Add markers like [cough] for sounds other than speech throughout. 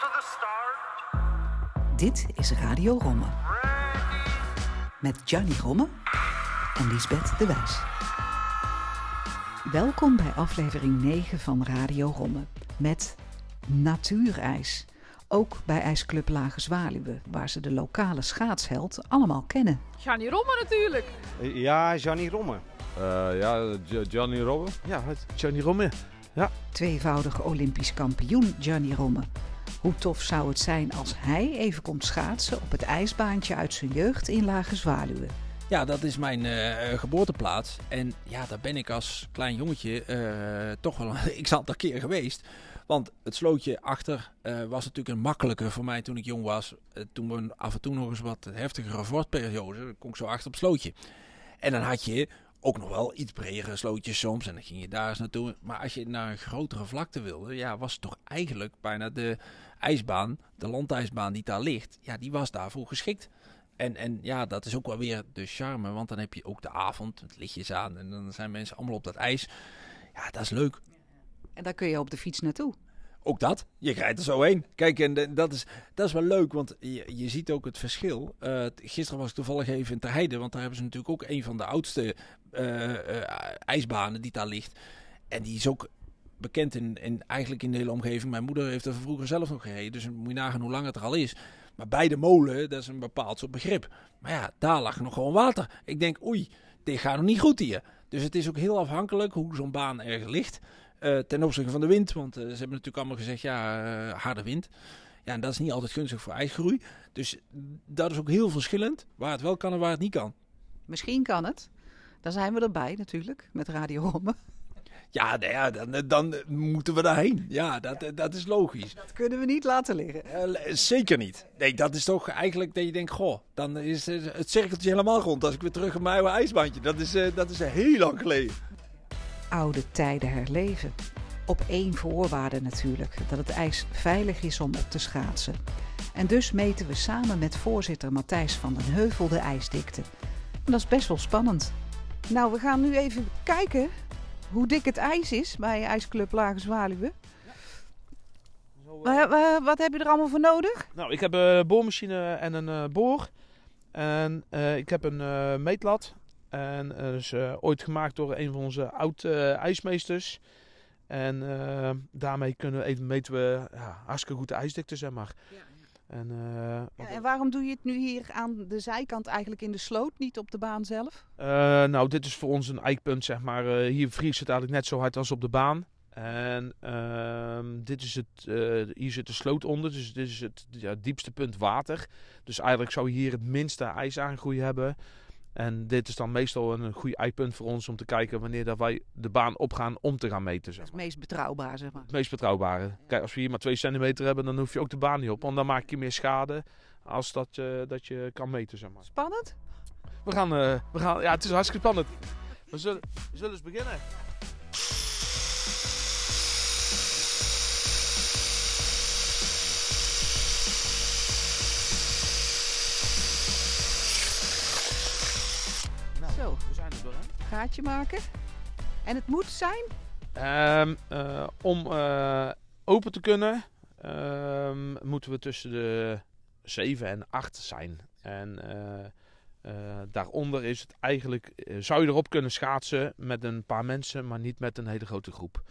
to the start. Dit is Radio Romme. Met Gianni Romme en Lisbeth de Wijs. Welkom bij aflevering 9 van Radio Romme. Met natuurijs. Ook bij IJsclub Lage Zwaluwe, waar ze de lokale schaatsheld allemaal kennen. Gianni Romme natuurlijk. Ja, Gianni Romme. Eh, ja, Gi- Gianni Robben. Ja, het Gianni Romme. Tweevoudige Olympisch kampioen Gianni Romme. Hoe tof zou het zijn als hij even komt schaatsen op het ijsbaantje uit zijn jeugd in Lage Zwaluwe. Ja, dat is mijn eh, geboorteplaats. En ja, daar ben ik als klein jongetje eh, toch wel een [laughs] x aantal keer geweest. Want het slootje achter eh, was natuurlijk een makkelijke voor mij toen ik jong was. Toen we af en toe nog eens wat heftigere vorstperiode, kon ik zo achter op het slootje. En dan had je ook nog wel iets bredere slootjes soms. En dan ging je daar eens naartoe. Maar als je naar een grotere vlakte wilde, ja, was het toch eigenlijk bijna de ijsbaan, de landijsbaan die daar ligt, ja, die was daarvoor geschikt. En, en ja, dat is ook wel weer de charme, want dan heb je ook de avond, het lichtjes aan en dan zijn mensen allemaal op dat ijs. Ja, dat is leuk. En daar kun je op de fiets naartoe. Ook dat, je rijdt er zo heen. Kijk, en dat is, dat is wel leuk, want je, je ziet ook het verschil. Eh, gisteren was ik toevallig even in Terheide, want daar hebben ze natuurlijk ook een van de oudste eh, eh, ijsbanen die daar ligt. En die is ook bekend in, eigenlijk in de hele omgeving. Mijn moeder heeft er vroeger zelf nog gereden, dus moet je nagaan hoe lang het er al is. Maar bij de molen, dat is een bepaald soort begrip. Maar ja, daar lag nog gewoon water. Ik denk, oei, dit gaat nog niet goed hier. Dus het is ook heel afhankelijk hoe zo'n baan ergens ligt. eh, ten opzichte van de wind. Want eh, ze hebben natuurlijk allemaal gezegd, ja, eh, harde wind. Ja, en dat is niet altijd gunstig voor ijsgroei. Dus dat is ook heel verschillend. Waar het wel kan en waar het niet kan. Misschien kan het. Dan zijn we erbij natuurlijk, met Radio Romme. Ja, nou ja dan, dan moeten we daarheen. Ja, dat, dat is logisch. Dat kunnen we niet laten liggen. Eh, zeker niet. Nee, dat is toch eigenlijk dat je denkt, goh, dan is eh, het cirkeltje helemaal rond. Als ik weer terug op mijn oude ijsbandje. Dat is, eh, dat is heel lang geleden. Oude tijden herleven. Op één voorwaarde natuurlijk, dat het ijs veilig is om op te schaatsen. En dus meten we samen met voorzitter Matthijs van den Heuvel de ijsdikte. En dat is best wel spannend. Nou, we gaan nu even kijken hoe dik het ijs is bij IJsclub Lage Zwaluwe. Wa- wa- Wat heb je er allemaal voor nodig? Nou, ik heb een boormachine en een eh, boor. En eh, ik heb een eh, meetlat. En dat is eh, ooit gemaakt door een van onze oud-ijsmeesters. en eh, daarmee kunnen we, even- meten we ja, hartstikke goed de ijsdikte, zeg maar. En, eh, Ja, en waarom doe je het nu hier aan de zijkant eigenlijk in de sloot, niet op de baan zelf? Eh, nou, dit is voor ons een eikpunt, zeg maar. Eh, hier vriest het eigenlijk net zo hard als op de baan. En ehm, dit is het, hier zit de sloot onder, dus dit is het ja, diepste punt water. Dus eigenlijk zou je hier het minste ijs aangroei hebben. En dit is dan meestal een goed eikpunt voor ons om te kijken wanneer dat wij de baan opgaan om te gaan meten. Zeg maar. het meest betrouwbaar, zeg maar. Het meest betrouwbare. Kijk, als we hier maar 2 centimeter hebben, dan hoef je ook de baan niet op. Want dan maak je meer schade als dat, je dat je kan meten, zeg maar. Spannend? We gaan, eh, we gaan, ja, het is hartstikke spannend. We zullen, we zullen eens beginnen. Gaatje maken. En het moet zijn? Ehm, eh, om eh, open te kunnen, ehm, moeten we tussen de 7 en 8 zijn. En eh, daaronder is het eigenlijk, zou je erop kunnen schaatsen met een paar mensen, maar niet met een hele grote groep.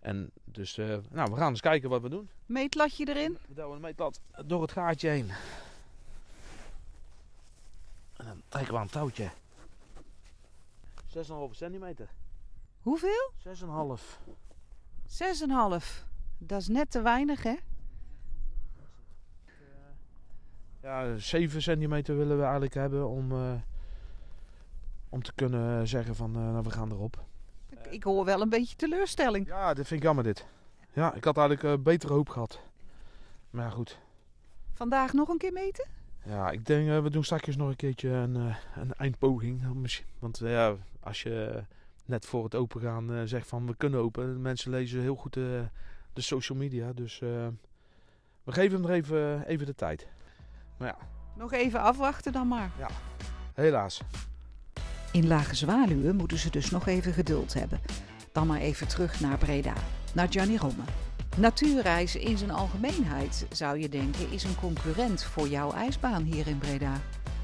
En dus, nou, we gaan eens kijken wat we doen. Meetlatje erin? We douwen een meetlat door het gaatje heen. En dan trekken we aan het touwtje. 6,5 centimeter. Hoeveel? 6,5. 6,5. Dat is net te weinig, hè? Ja, 7 centimeter willen we eigenlijk hebben om, eh, om te kunnen zeggen van eh, nou, we gaan erop. Ik, ik hoor wel een beetje teleurstelling. Ja, dit vind ik jammer dit. Ja, ik had eigenlijk eh, betere hoop gehad. Maar ja, goed. Vandaag nog een keer meten? Ja, ik denk eh, we doen straks nog een keertje een, eh, een eindpoging. Misschien- Want eh, ja, als je net voor het open gaan eh, zegt van we kunnen open. Mensen lezen heel goed de, de social media. Dus eh, we geven hem er even, even de tijd. Maar ja, Nog even afwachten dan maar. helaas. In Lage Zwaluwe moeten ze dus nog even geduld hebben. Dan maar even terug naar Breda, naar Gianni Romme. Natuurreis in zijn algemeenheid, zou je denken, is een concurrent voor jouw ijsbaan hier in Breda.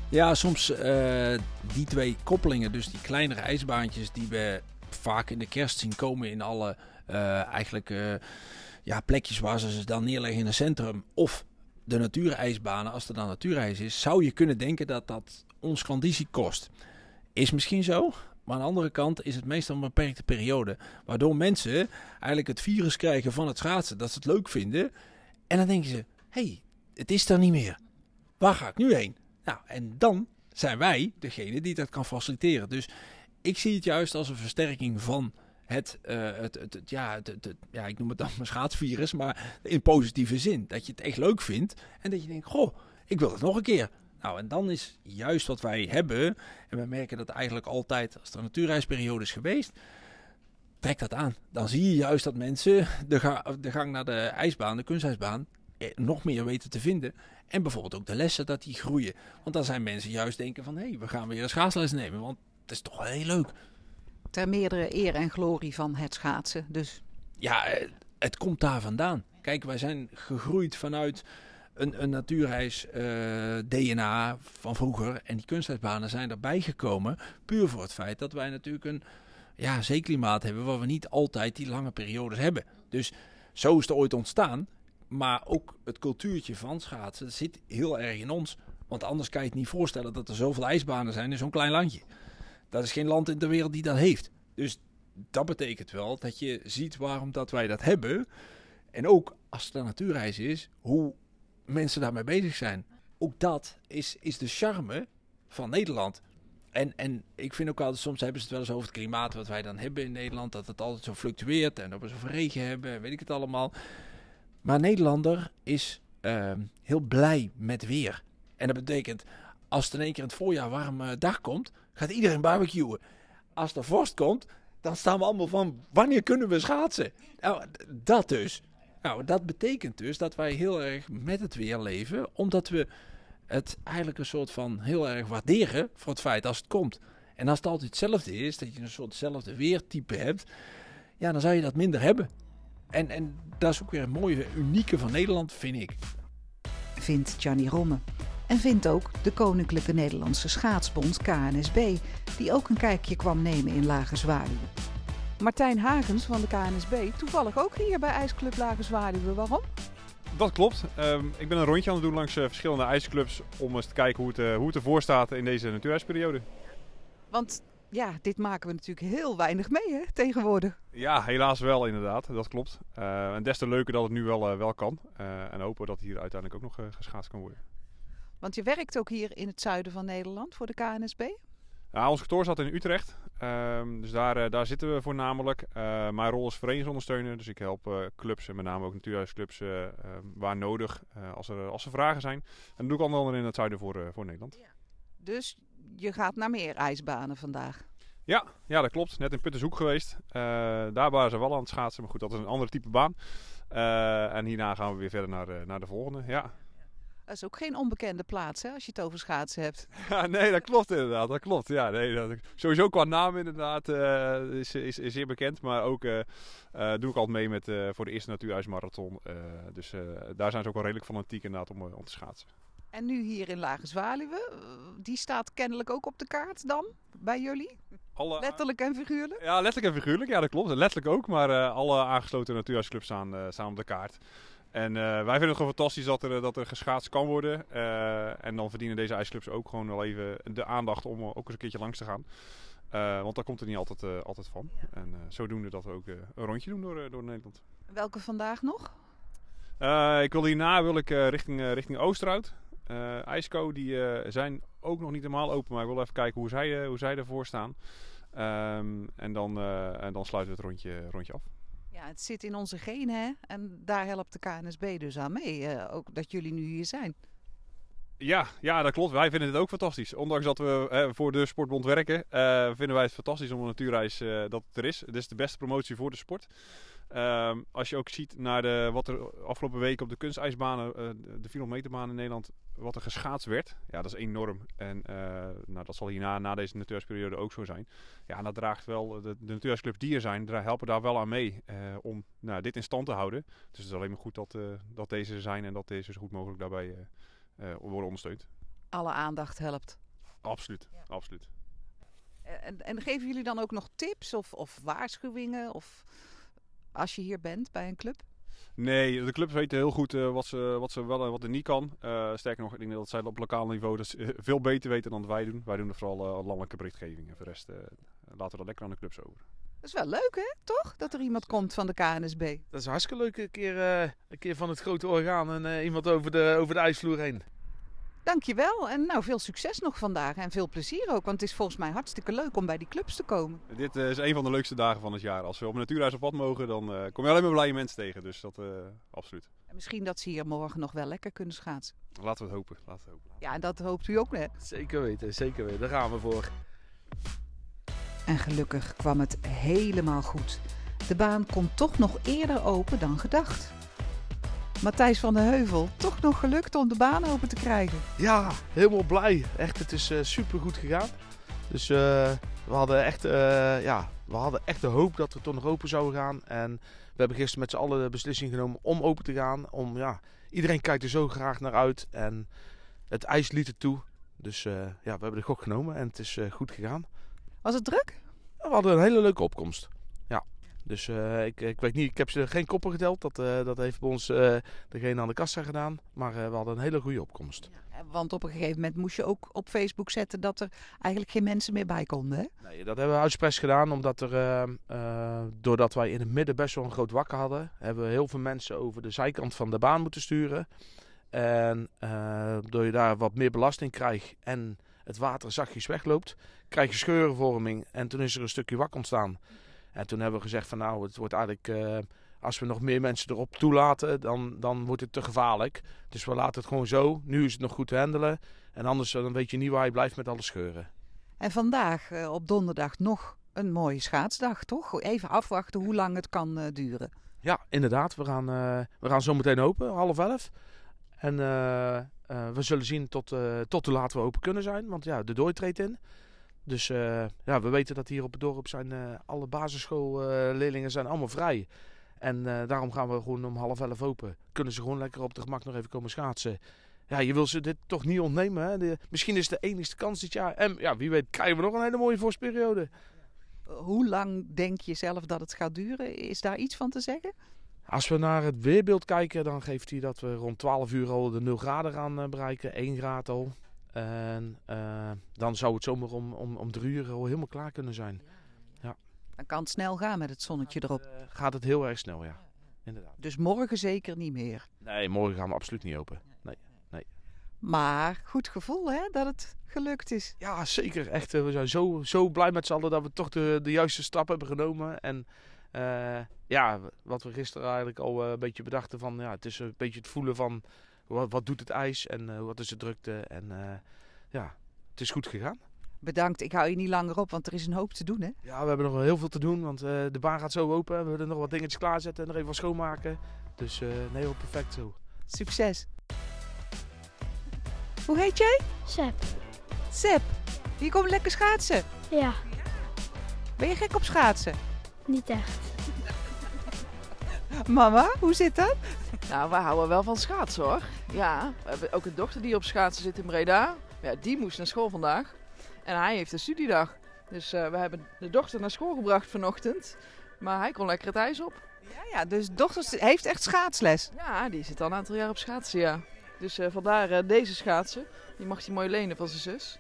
Ja, soms eh, die twee koppelingen, dus die kleinere ijsbaantjes die we vaak in de kerst zien komen in alle eh, eigenlijk eh, ja, plekjes waar ze ze dan neerleggen in een centrum. Of de natuurijsbanen, als er dan natuurijs is, zou je kunnen denken dat dat ons conditie kost. Is misschien zo, maar aan de andere kant is het meestal een beperkte periode. Waardoor mensen eigenlijk het virus krijgen van het schaatsen, dat ze het leuk vinden. En dan denken ze, hey, het is er niet meer. Waar ga ik nu heen? Nou, en dan zijn wij degene die dat kan faciliteren. Dus ik zie het juist als een versterking van het, uh, het, het, ja, het, ja, ik noem het dan [laughs] mijn schaatsvirus, maar in positieve zin. Dat je het echt leuk vindt en dat je denkt, goh, ik wil het nog een keer. Nou, en dan is juist wat wij hebben, en we merken dat eigenlijk altijd als er een natuurreisperiode is geweest, trekt dat aan. Dan zie je juist dat mensen de, ga, de gang naar de ijsbaan, de kunstijsbaan, eh, nog meer weten te vinden. En bijvoorbeeld ook de lessen, dat die groeien. Want dan zijn mensen juist denken van, hé, hey, we gaan weer een schaatsles nemen, want het is toch wel heel leuk. Ter meerdere eer en glorie van het schaatsen, dus. Ja, eh, het komt daar vandaan. Kijk, wij zijn gegroeid vanuit een, een natuurreis uh, DNA van vroeger. En die kunstijsbanen zijn erbij gekomen. Puur voor het feit dat wij natuurlijk een ja, zeeklimaat hebben. Waar we niet altijd die lange periodes hebben. Dus zo is het ooit ontstaan. Maar ook het cultuurtje van schaatsen zit heel erg in ons. Want anders kan je het niet voorstellen dat er zoveel ijsbanen zijn in zo'n klein landje. Dat is geen land in de wereld die dat heeft. Dus dat betekent wel dat je ziet waarom dat wij dat hebben. En ook als het een natuurreis is, hoe mensen daarmee bezig zijn. Ook dat is, is de charme van Nederland. En, en ik vind ook altijd, soms hebben ze het wel eens over het klimaat wat wij dan hebben in Nederland. Dat het altijd zo fluctueert en dat we zoveel regen hebben en weet ik het allemaal. Maar Nederlander is uh, heel blij met weer. En dat betekent, als het in één keer in het voorjaar warm dag komt, gaat iedereen barbecuen. Als er vorst komt, dan staan we allemaal van, wanneer kunnen we schaatsen? Nou, dat dus. Nou, dat betekent dus dat wij heel erg met het weer leven, omdat we het eigenlijk een soort van heel erg waarderen voor het feit als het komt. En als het altijd hetzelfde is, dat je een soortzelfde weertype hebt, ja, dan zou je dat minder hebben. En, en dat is ook weer het mooie, unieke van Nederland, vind ik. Vindt Gianni Romme. En vindt ook de Koninklijke Nederlandse Schaatsbond KNSB, die ook een kijkje kwam nemen in Lage Zwaluwe. Martijn Hagens van de KNSB, toevallig ook hier bij IJsclub Lage Zwaluwe. Waarom? Dat klopt. Um, ik ben een rondje aan het doen langs uh, verschillende ijsclubs om eens te kijken hoe het, uh, hoe het ervoor staat in deze natuurijsperiode. Want ja, dit maken we natuurlijk heel weinig mee hè, tegenwoordig. Ja, helaas wel inderdaad. Dat klopt. Uh, en des te leuker dat het nu wel, wel kan. en hopen dat hier uiteindelijk ook nog geschaatst kan worden. Want je werkt ook hier in het zuiden van Nederland voor de KNSB? Ja, ons kantoor zat in Utrecht. Um, dus daar, uh, daar zitten we voornamelijk. Uh, mijn rol is verenigingsondersteuner. Dus ik help uh, clubs en met name ook natuurhuisclubs waar nodig. als, er, als er vragen zijn. En dat doe ik onder andere in het zuiden voor, voor Nederland. Ja. Dus je gaat naar meer ijsbanen vandaag? Ja, ja dat klopt. Net in Puttershoek geweest. daar waren ze wel aan het schaatsen. Maar goed, dat is een andere type baan. en hierna gaan we weer verder naar, naar de volgende. Ja. Dat is ook geen onbekende plaats, hè, als je het over schaatsen hebt. [laughs] Ja, nee, dat klopt inderdaad. Dat klopt. Ja, nee, dat, sowieso qua naam inderdaad uh, is, is, is, zeer bekend. Maar ook uh, uh, doe ik altijd mee met, voor de eerste Natuurhuismarathon. dus daar zijn ze ook wel redelijk fanatiek inderdaad om, om te schaatsen. En nu hier in Lage Zwaluwe, die staat kennelijk ook op de kaart dan, bij jullie? Alle, letterlijk en figuurlijk? Ja, letterlijk en figuurlijk. Ja, dat klopt. Letterlijk ook, maar alle aangesloten natuurhuisclubs staan, staan op de kaart. En uh, wij vinden het gewoon fantastisch dat er, dat er geschaatst kan worden. Uh, en dan verdienen deze ijsclubs ook gewoon wel even de aandacht om ook eens een keertje langs te gaan. Uh, want daar komt het niet altijd, altijd van. Ja. En zodoende dat we ook een rondje doen door, door Nederland. Welke vandaag nog? ik wil hierna wil ik, richting, richting Oosterhout. IJsco die zijn ook nog niet helemaal open, maar ik wil even kijken hoe zij, hoe zij ervoor staan. Um, en, dan, en dan sluiten we het rondje, rondje af. Het zit in onze genen hè? en daar helpt de KNSB dus aan mee. Uh, ook dat jullie nu hier zijn. Ja, ja, dat klopt. Wij vinden het ook fantastisch. Ondanks dat we voor de Sportbond werken, eh, vinden wij het fantastisch om een natuurreis eh, dat het er is. Het is de beste promotie voor de sport. Ehm, als je ook ziet naar de, wat er afgelopen week op de kunstijsbanen, eh, de 400 meterbaan in Nederland, wat er geschaatst werd. Ja, dat is enorm. En nou, dat zal hierna, na deze natuurhuisperiode ook zo zijn. Ja, en dat draagt wel, de, de die er zijn, helpen daar wel aan mee om nou, dit in stand te houden. Dus het is alleen maar goed dat, dat deze er zijn en dat deze zo goed mogelijk daarbij worden ondersteund. Alle aandacht helpt. Absoluut, absoluut. En, en geven jullie dan ook nog tips of, of waarschuwingen? Of als je hier bent bij een club? Nee, de clubs weten heel goed eh, wat, ze, wat ze wel en wat er niet kan. Eh, sterker nog, ik denk dat zij op lokaal niveau dus, eh, veel beter weten dan wij doen. Wij doen er vooral eh, landelijke berichtgeving. En voor de rest eh, laten we dat lekker aan de clubs over. Dat is wel leuk, hè? Toch? Dat er iemand komt van de KNSB. Dat is hartstikke leuk. Een keer, eh, een keer van het grote orgaan en eh, iemand over de, over de ijsvloer heen. Dankjewel. En nou, veel succes nog vandaag. En veel plezier ook. Want het is volgens mij hartstikke leuk om bij die clubs te komen. Dit eh, is een van de leukste dagen van het jaar. Als we op een natuurhuis op pad mogen, dan eh, kom je alleen maar blije mensen tegen. Dus dat, eh, absoluut. En misschien dat ze hier morgen nog wel lekker kunnen schaatsen. Laten we het hopen. Laten we het hopen. Ja, en dat hoopt u ook, hè? Zeker weten, zeker weten. Daar gaan we voor. En gelukkig kwam het helemaal goed. De baan kon toch nog eerder open dan gedacht. Matthijs van der Heuvel, toch nog gelukt om de baan open te krijgen. Ja, helemaal blij. Echt, het is super goed gegaan. Dus eh, we, hadden echt, eh, ja, we hadden echt de hoop dat we toch nog open zouden gaan. En we hebben gisteren met z'n allen de beslissing genomen om open te gaan. Om, ja, iedereen kijkt er zo graag naar uit. En het ijs liet het toe. Dus eh, ja, we hebben de gok genomen en het is eh, goed gegaan. Was het druk? We hadden een hele leuke opkomst. Ja. Dus eh, ik, ik weet niet, ik heb ze geen koppen geteld. Dat, eh, dat heeft bij ons eh, degene aan de kassa gedaan. Maar we hadden een hele goede opkomst. Want op een gegeven moment moest je ook op Facebook zetten dat er eigenlijk geen mensen meer bij konden. Hè? Nee, dat hebben we uitspres gedaan omdat er, doordat wij in het midden best wel een groot wakker hadden, hebben we heel veel mensen over de zijkant van de baan moeten sturen. En door je daar wat meer belasting krijgt en het water zachtjes wegloopt, krijg je scheurenvorming. En toen is er een stukje wak ontstaan. En toen hebben we gezegd van nou, het wordt eigenlijk, eh, als we nog meer mensen erop toelaten, dan, dan wordt het te gevaarlijk. Dus we laten het gewoon zo. Nu is het nog goed te handelen. En anders eh, dan weet je niet waar je blijft met alle scheuren. En vandaag eh, op donderdag nog een mooie schaatsdag, toch? Even afwachten hoe lang het kan duren. Ja, inderdaad. We gaan, we gaan zo meteen open, half elf. En eh, eh, we zullen zien tot, eh, tot hoe laat we open kunnen zijn. Want ja, de dooi treedt in. Dus ja, we weten dat hier op het dorp zijn alle basisschoolleerlingen zijn allemaal vrij. En daarom gaan we gewoon om half elf open. Kunnen ze gewoon lekker op de gemak nog even komen schaatsen. Ja, je wil ze dit toch niet ontnemen. Hè? Misschien is het de enigste kans dit jaar. En ja, wie weet krijgen we nog een hele mooie vorstperiode. Hoe lang denk je zelf dat het gaat duren? Is daar iets van te zeggen? Als we naar het weerbeeld kijken, dan geeft hij dat we rond 12 uur al de 0 graden gaan eh, bereiken. 1 graad al. En eh, dan zou het zomaar om, om, om drie uur al helemaal klaar kunnen zijn. Dan kan het snel gaan met het zonnetje erop. Eh, gaat het heel erg snel, ja. Inderdaad. Dus morgen zeker niet meer. Nee, morgen gaan we absoluut niet open. Nee. Maar goed gevoel hè, dat het gelukt is. Ja, zeker. Echt, we zijn zo, zo blij met z'n allen dat we toch de, de juiste stap hebben genomen. En ja, wat we gisteren eigenlijk al eh, een beetje bedachten van... Ja, het is een beetje het voelen van wat, wat doet het ijs en eh, wat is de drukte. En eh, ja, het is goed gegaan. Bedankt, ik hou je niet langer op, want er is een hoop te doen hè. Ja, we hebben nog wel heel veel te doen, want eh, de baan gaat zo open. We willen nog wat dingetjes klaarzetten en er even wat schoonmaken. Dus eh, nee, heel perfect zo. Succes. Hoe heet jij? Sep. Seb. Hier komt lekker schaatsen. Ja, Ben je gek op schaatsen? Niet echt. [laughs] Mama, hoe zit dat? Nou, we houden wel van schaatsen hoor. Ja, we hebben ook een dochter die op schaatsen zit in Breda. Ja, die moest naar school vandaag. En hij heeft een studiedag. Dus eh, we hebben de dochter naar school gebracht vanochtend. Maar hij kon lekker het ijs op. Ja, ja, dus dochter heeft echt schaatsles. Ja, die zit al een aantal jaar op schaatsen, ja. Dus eh, vandaar eh, deze schaatsen. Die mag hij mooi lenen van zijn zus.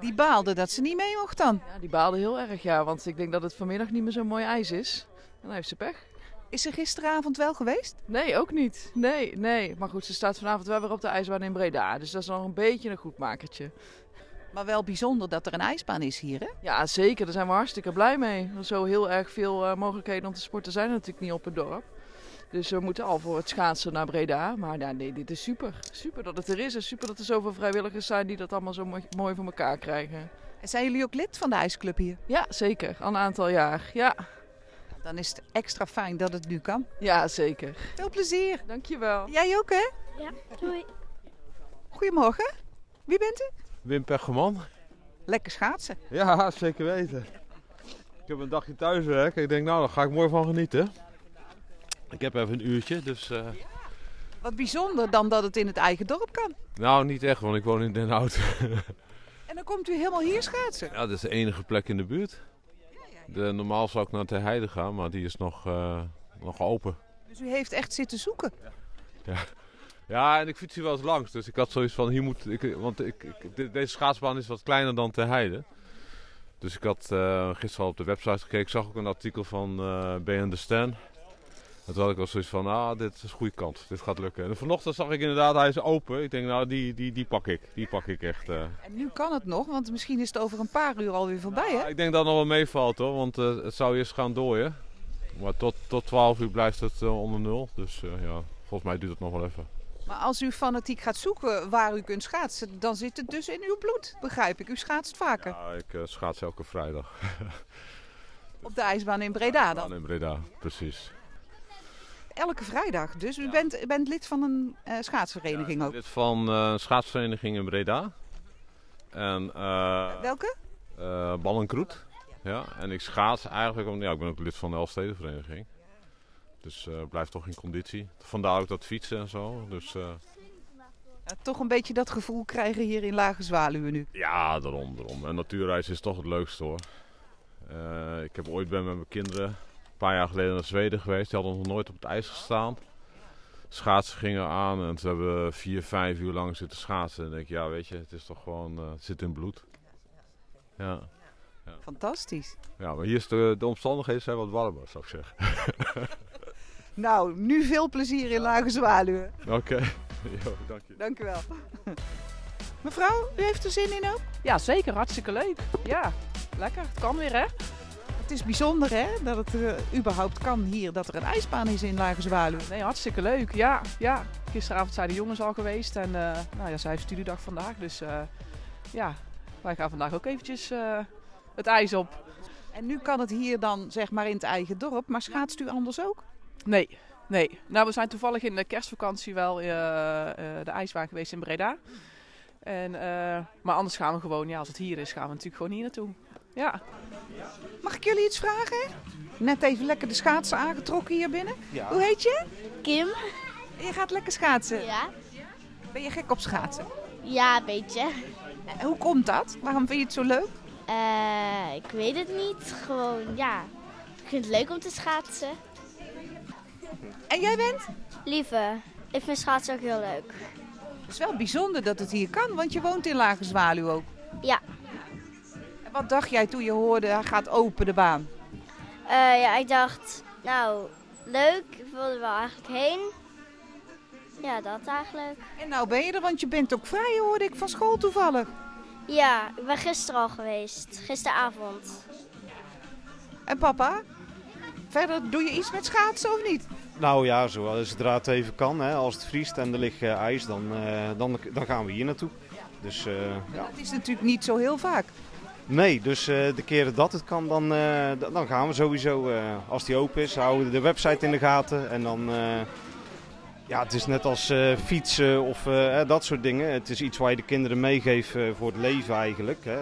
Die baalde dat ze niet mee mocht dan. Ja, die baalde heel erg, ja. Want ik denk dat het vanmiddag niet meer zo mooi ijs is. En dan heeft ze pech. Is ze gisteravond wel geweest? Nee, ook niet. Nee, nee. Maar goed, ze staat vanavond wel weer op de ijsbaan in Breda. Dus dat is nog een beetje een goed makertje. Maar wel bijzonder dat er een ijsbaan is hier, hè? Ja, zeker. Daar zijn we hartstikke blij mee. Zo heel erg veel eh, mogelijkheden om te sporten zijn er natuurlijk niet op het dorp. Dus we moeten al voor het schaatsen naar Breda. Maar ja, nee, dit is super. Super dat het er is. En super dat er zoveel vrijwilligers zijn die dat allemaal zo mooi, mooi voor elkaar krijgen. En zijn jullie ook lid van de ijsclub hier? Ja, zeker. Al een aantal jaar. Ja, Dan is het extra fijn dat het nu kan. ja zeker. Veel plezier. Dankjewel. Jij ook, hè? Ja, doei. Goedemorgen. Wie bent u? Wim Peggerman. Lekker schaatsen. Ja, zeker weten. Ik heb een dagje thuiswerk. Ik denk, nou, daar ga ik mooi van genieten. Ik heb even een uurtje, dus... eh, Wat bijzonder dan dat het in het eigen dorp kan. Nou, niet echt, want ik woon in Den Hout. [laughs] En dan komt u helemaal hier schaatsen. ja, dat is de enige plek in de buurt. De, normaal zou ik naar Ter Heide gaan, maar die is nog, eh, nog open. Dus u heeft echt zitten zoeken. Ja, en ik fiets hier wel eens langs. Dus ik had zoiets van, hier moet... Ik, want ik, ik- de- deze schaatsbaan is wat kleiner dan Ter Heide. Dus ik had eh, gisteren al op de website gekeken. Ik zag ook een artikel van eh BN de Stan. En toen had ik al zoiets van, ah, dit is een goede kant. Dit gaat lukken. En vanochtend zag ik inderdaad, hij is open. Ik denk, nou, die, die, die pak ik. Die pak ik echt. eh. En nu kan het nog, want misschien is het over een paar uur alweer voorbij, hè? Ja, ik denk dat het nog wel meevalt hoor, want eh, het zou eerst gaan dooien. Maar tot, tot 12 uur blijft het eh, onder nul. Dus ja, volgens mij duurt het nog wel even. Maar als u fanatiek gaat zoeken waar u kunt schaatsen, dan zit het dus in uw bloed, begrijp ik. U schaatst vaker. Ja, ik schaats elke vrijdag. [laughs] Op de ijsbaan in Breda dan. Dan in Breda, precies. Elke vrijdag. Dus u bent, u bent lid van een eh, schaatsvereniging ook. lid van eh, een schaatsvereniging in Breda. En eh Welke? eh Ballenkroet. Ja, en ik schaats eigenlijk, om, ja, ik ben ook lid van de Elfstedenvereniging. Dus eh blijf toch in conditie. Vandaar ook dat fietsen en zo. Dus eh, Ja, toch een beetje dat gevoel krijgen hier in Lage Zwaluwen nu. Ja, daarom, daarom. En natuurreis is toch het leukste hoor. Eh, ik heb ooit ben met mijn kinderen een paar jaar geleden naar Zweden geweest. Die hadden nog nooit op het ijs gestaan. Schaatsen gingen aan en toen hebben we vier, vijf uur lang zitten schaatsen. En dan denk ik, ja weet je, het is toch gewoon, eh, het zit in bloed. Ja. Fantastisch. ja, maar hier is de, de omstandigheden zijn wat warmer, zou ik zeggen. [laughs] Nou, nu veel plezier in Lage Zwaluwen. Oké, [laughs] Jo, dank je. Dank u wel. Mevrouw, u heeft er zin in ook? Ja, zeker. Hartstikke leuk. Ja, lekker. Het kan weer, hè? Het is bijzonder hè, dat het eh, überhaupt kan hier, dat er een ijsbaan is in Lage. Nee, hartstikke leuk. Ja, ja. Gisteravond zijn de jongens al geweest. En eh, nou ja, zij heeft studiedag vandaag. Dus eh, ja, wij gaan vandaag ook eventjes het ijs op. En nu kan het hier dan zeg maar in het eigen dorp, maar schaatst u anders ook? Nee, nee. Nou, we zijn toevallig in de kerstvakantie wel de ijsbaan geweest in Breda. En, maar anders gaan we gewoon, ja, als het hier is, gaan we natuurlijk gewoon hier naartoe. Ja. Mag ik jullie iets vragen? Net even lekker de schaatsen aangetrokken hier binnen. Hoe heet je? Kim? Je gaat lekker schaatsen. Ja? Ben je gek op schaatsen? Ja, een beetje. En hoe komt dat? Waarom vind je het zo leuk? Eh, ik weet het niet. Gewoon, ja. Ik vind het leuk om te schaatsen. En jij bent? Lieve, ik vind schaatsen ook heel leuk. Het is wel bijzonder dat het hier kan, want je woont in Lage Zwaluw ook. Ja. Wat dacht jij toen je hoorde, hij gaat open de baan? Eh, ja, ik dacht, nou, leuk. Ik wilde er wel eigenlijk heen. Ja, dat eigenlijk. En nou ben je er, want je bent ook vrij, hoorde ik van school toevallig. Ja, ik ben gisteren al geweest. Gisteravond. En papa? Verder doe je iets met schaatsen of niet? Nou ja, zo, zodra het even kan. Hè. Als het vriest en er ligt eh, ijs, dan, eh, dan, dan gaan we hier naartoe. Dus eh, ja. Dat is natuurlijk niet zo heel vaak. Nee, dus eh, de keren dat het kan, dan, eh, dan gaan we sowieso. eh, als die open is, houden we de website in de gaten. En dan, ja, het is net als fietsen of dat soort dingen. Het is iets waar je de kinderen meegeeft voor het leven eigenlijk. Hè.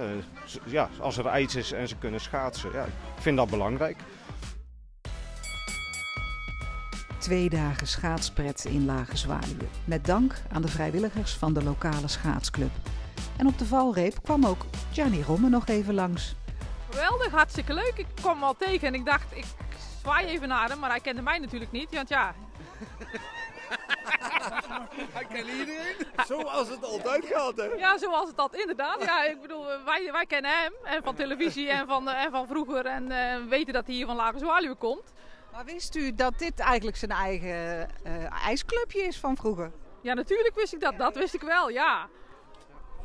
Ja, als er ijs is en ze kunnen schaatsen, ja, ik vind dat belangrijk. Twee dagen schaatspret in Lage Zwaluwen. Met dank aan de vrijwilligers van de lokale schaatsclub. En op de valreep kwam ook Gianni Romme nog even langs. Geweldig, hartstikke leuk. Ik kwam hem al tegen en ik dacht, ik zwaai even naar hem, maar hij kende mij natuurlijk niet. Want ja, [laughs] Hij kent iedereen. Zoals het altijd gaat, hè? ja zoals het dat inderdaad. Ja, ik bedoel, wij, wij kennen hem en van televisie en van, eh, en van vroeger en eh, weten dat hij hier van Lage Zwaluwe komt. Maar wist u dat dit eigenlijk zijn eigen eh, ijsclubje is van vroeger? Ja, natuurlijk wist ik dat. Dat wist ik wel, ja.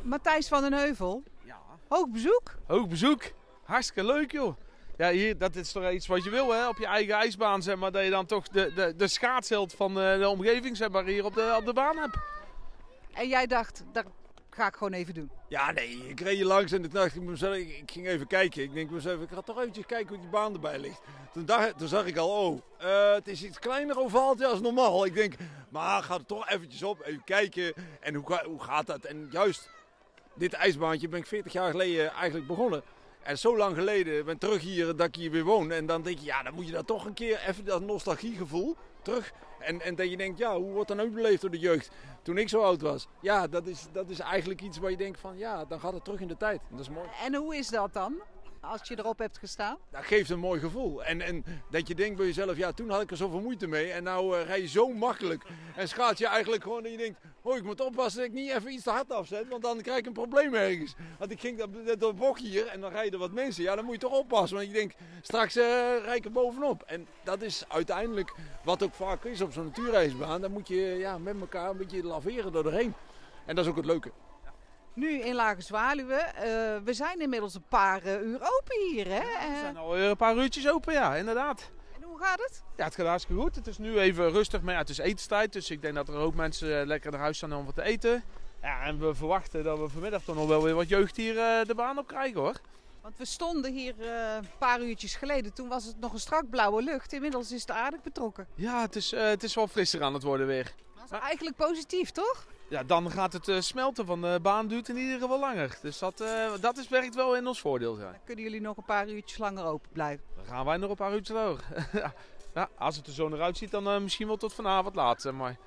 Matthijs van den Heuvel. Ja. Hoog bezoek. Hoog bezoek. Hartstikke leuk joh. Ja, hier, dat is toch iets wat je wil, hè? Op je eigen ijsbaan, zeg maar. Dat je dan toch de, de, de schaatsheld van eh, de omgeving, zeg maar, hier op de, op de baan hebt. En jij dacht, dat ga ik gewoon even doen. Ja, nee, ik reed hier langs en toen dacht ik mezelf, ik, ik ging even kijken. Ik denk mezelf, ik ga toch eventjes kijken hoe die baan erbij ligt. Toen, dacht, toen zag ik al, oh, eh, het is iets kleiner ovaaltje als normaal. Ik denk, maar ga er toch eventjes op, even kijken. En hoe, hoe gaat dat? En juist dit ijsbaantje ben ik 40 jaar geleden eigenlijk begonnen. En zo lang geleden ben terug hier dat ik hier weer woon. En dan denk je, ja, dan moet je daar toch een keer even dat nostalgiegevoel terug. En, en dat je denkt, ja, hoe wordt dat nou beleefd door de jeugd toen ik zo oud was? Ja, dat is, dat is eigenlijk iets waar je denkt van, ja, dan gaat het terug in de tijd. Dat is mooi. En hoe is dat dan? Als je erop hebt gestaan? Dat geeft een mooi gevoel. En, en dat je denkt bij jezelf, ja, toen had ik er zoveel moeite mee. En nou eh, rij je zo makkelijk. En schaat je eigenlijk gewoon dat je denkt, oh, ik moet oppassen dat ik niet even iets te hard afzet. Want dan krijg ik een probleem ergens. Want ik ging dat, dat, bocht hier en dan rijden wat mensen. Ja, dan moet je toch oppassen. Want je denkt, straks eh rij ik er bovenop. En dat is uiteindelijk wat ook vaak is op zo'n natuurreisbaan. Dan moet je ja, met elkaar een beetje laveren door doorheen. En dat is ook het leuke. Nu in Lage Zwaluwe. Eh, we zijn inmiddels een paar eh, uur open hier, hè? We Eh, zijn alweer een paar uurtjes open, ja, inderdaad. en hoe gaat het? Ja, het gaat hartstikke goed. Het is nu even rustig, maar ja, het is etenstijd. Dus ik denk dat er ook mensen lekker naar huis staan om wat te eten. Ja, en we verwachten dat we vanmiddag toch nog wel weer wat jeugd hier de baan op krijgen, hoor. Want we stonden hier een paar uurtjes geleden. Toen was het nog een strak blauwe lucht. Inmiddels is het aardig betrokken. Ja, het is, het is wel frisser aan het worden weer. Dat is eigenlijk positief, toch? Ja, dan gaat het eh, smelten van de baan duurt in ieder geval langer. Dus dat, eh, dat is, werkt wel in ons voordeel. Ja. Dan kunnen jullie nog een paar uurtjes langer open blijven. Dan gaan wij nog een paar uurtjes door. [laughs] ja, als het er zo naar uitziet, dan eh, misschien wel tot vanavond laat. maar.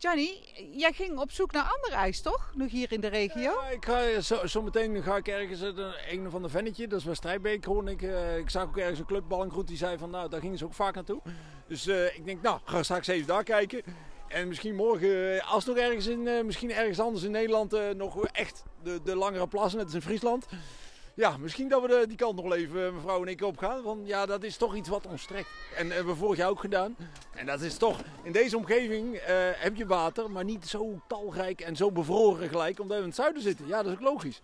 Johnny, jij ging op zoek naar ander ijs, toch? Nog hier in de regio? Ja, ik ga, zo, zometeen ga ik ergens eh, een van de vennetje, dat is bij Strijdbeek, hoorde ik. eh, ik zag ook ergens een club Ballengroet die zei van, nou, daar gingen ze ook vaak naartoe. Dus eh, ik denk, nou, ga straks even daar kijken. En misschien morgen, eh, als nog ergens in, eh, misschien ergens anders in Nederland, eh, nog echt de, de langere plassen, net als in Friesland. Ja, misschien dat we de, die kant nog even, mevrouw en ik, op gaan. Want ja, dat is toch iets wat ons trekt. En hebben we vorig jaar ook gedaan. En dat is toch, in deze omgeving heb je water, maar niet zo talrijk en zo bevroren gelijk, omdat we in het zuiden zitten. Ja, dat is ook logisch.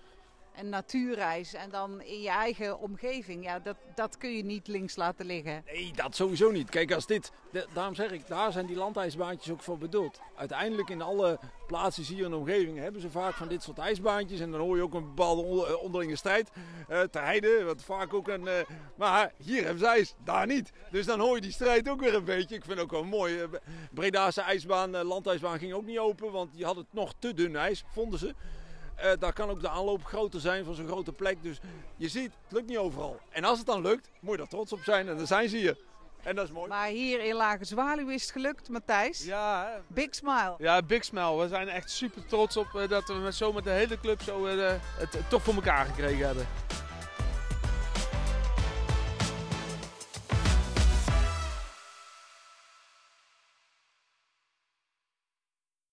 En natuurreis en dan in je eigen omgeving. Ja, dat, dat kun je niet links laten liggen. Nee, dat sowieso niet. Kijk, als dit, daarom zeg ik, daar zijn die landijsbaantjes ook voor bedoeld. Uiteindelijk in alle plaatsen hier in de omgeving hebben ze vaak van dit soort ijsbaantjes. En dan hoor je ook een bepaalde eh, onderlinge strijd eh te heiden. Wat vaak ook een. eh, maar hier hebben ze ijs, daar niet. Dus dan hoor je die strijd ook weer een beetje. Ik vind het ook wel mooi. Bredaanse ijsbaan, landijsbaan ging ook niet open, want die had het nog te dun ijs, vonden ze. Eh, daar kan ook de aanloop groter zijn van zo'n grote plek. Dus je ziet, het lukt niet overal. En als het dan lukt, moet je daar trots op zijn. En dan zijn ze hier. En dat is mooi. Maar hier in Lage Zwaluw is het gelukt, Matthijs. Ja, hè. Big smile. ja, big smile. We zijn echt super trots op eh, dat we met, zo met de hele club zo, eh, het toch voor elkaar gekregen hebben.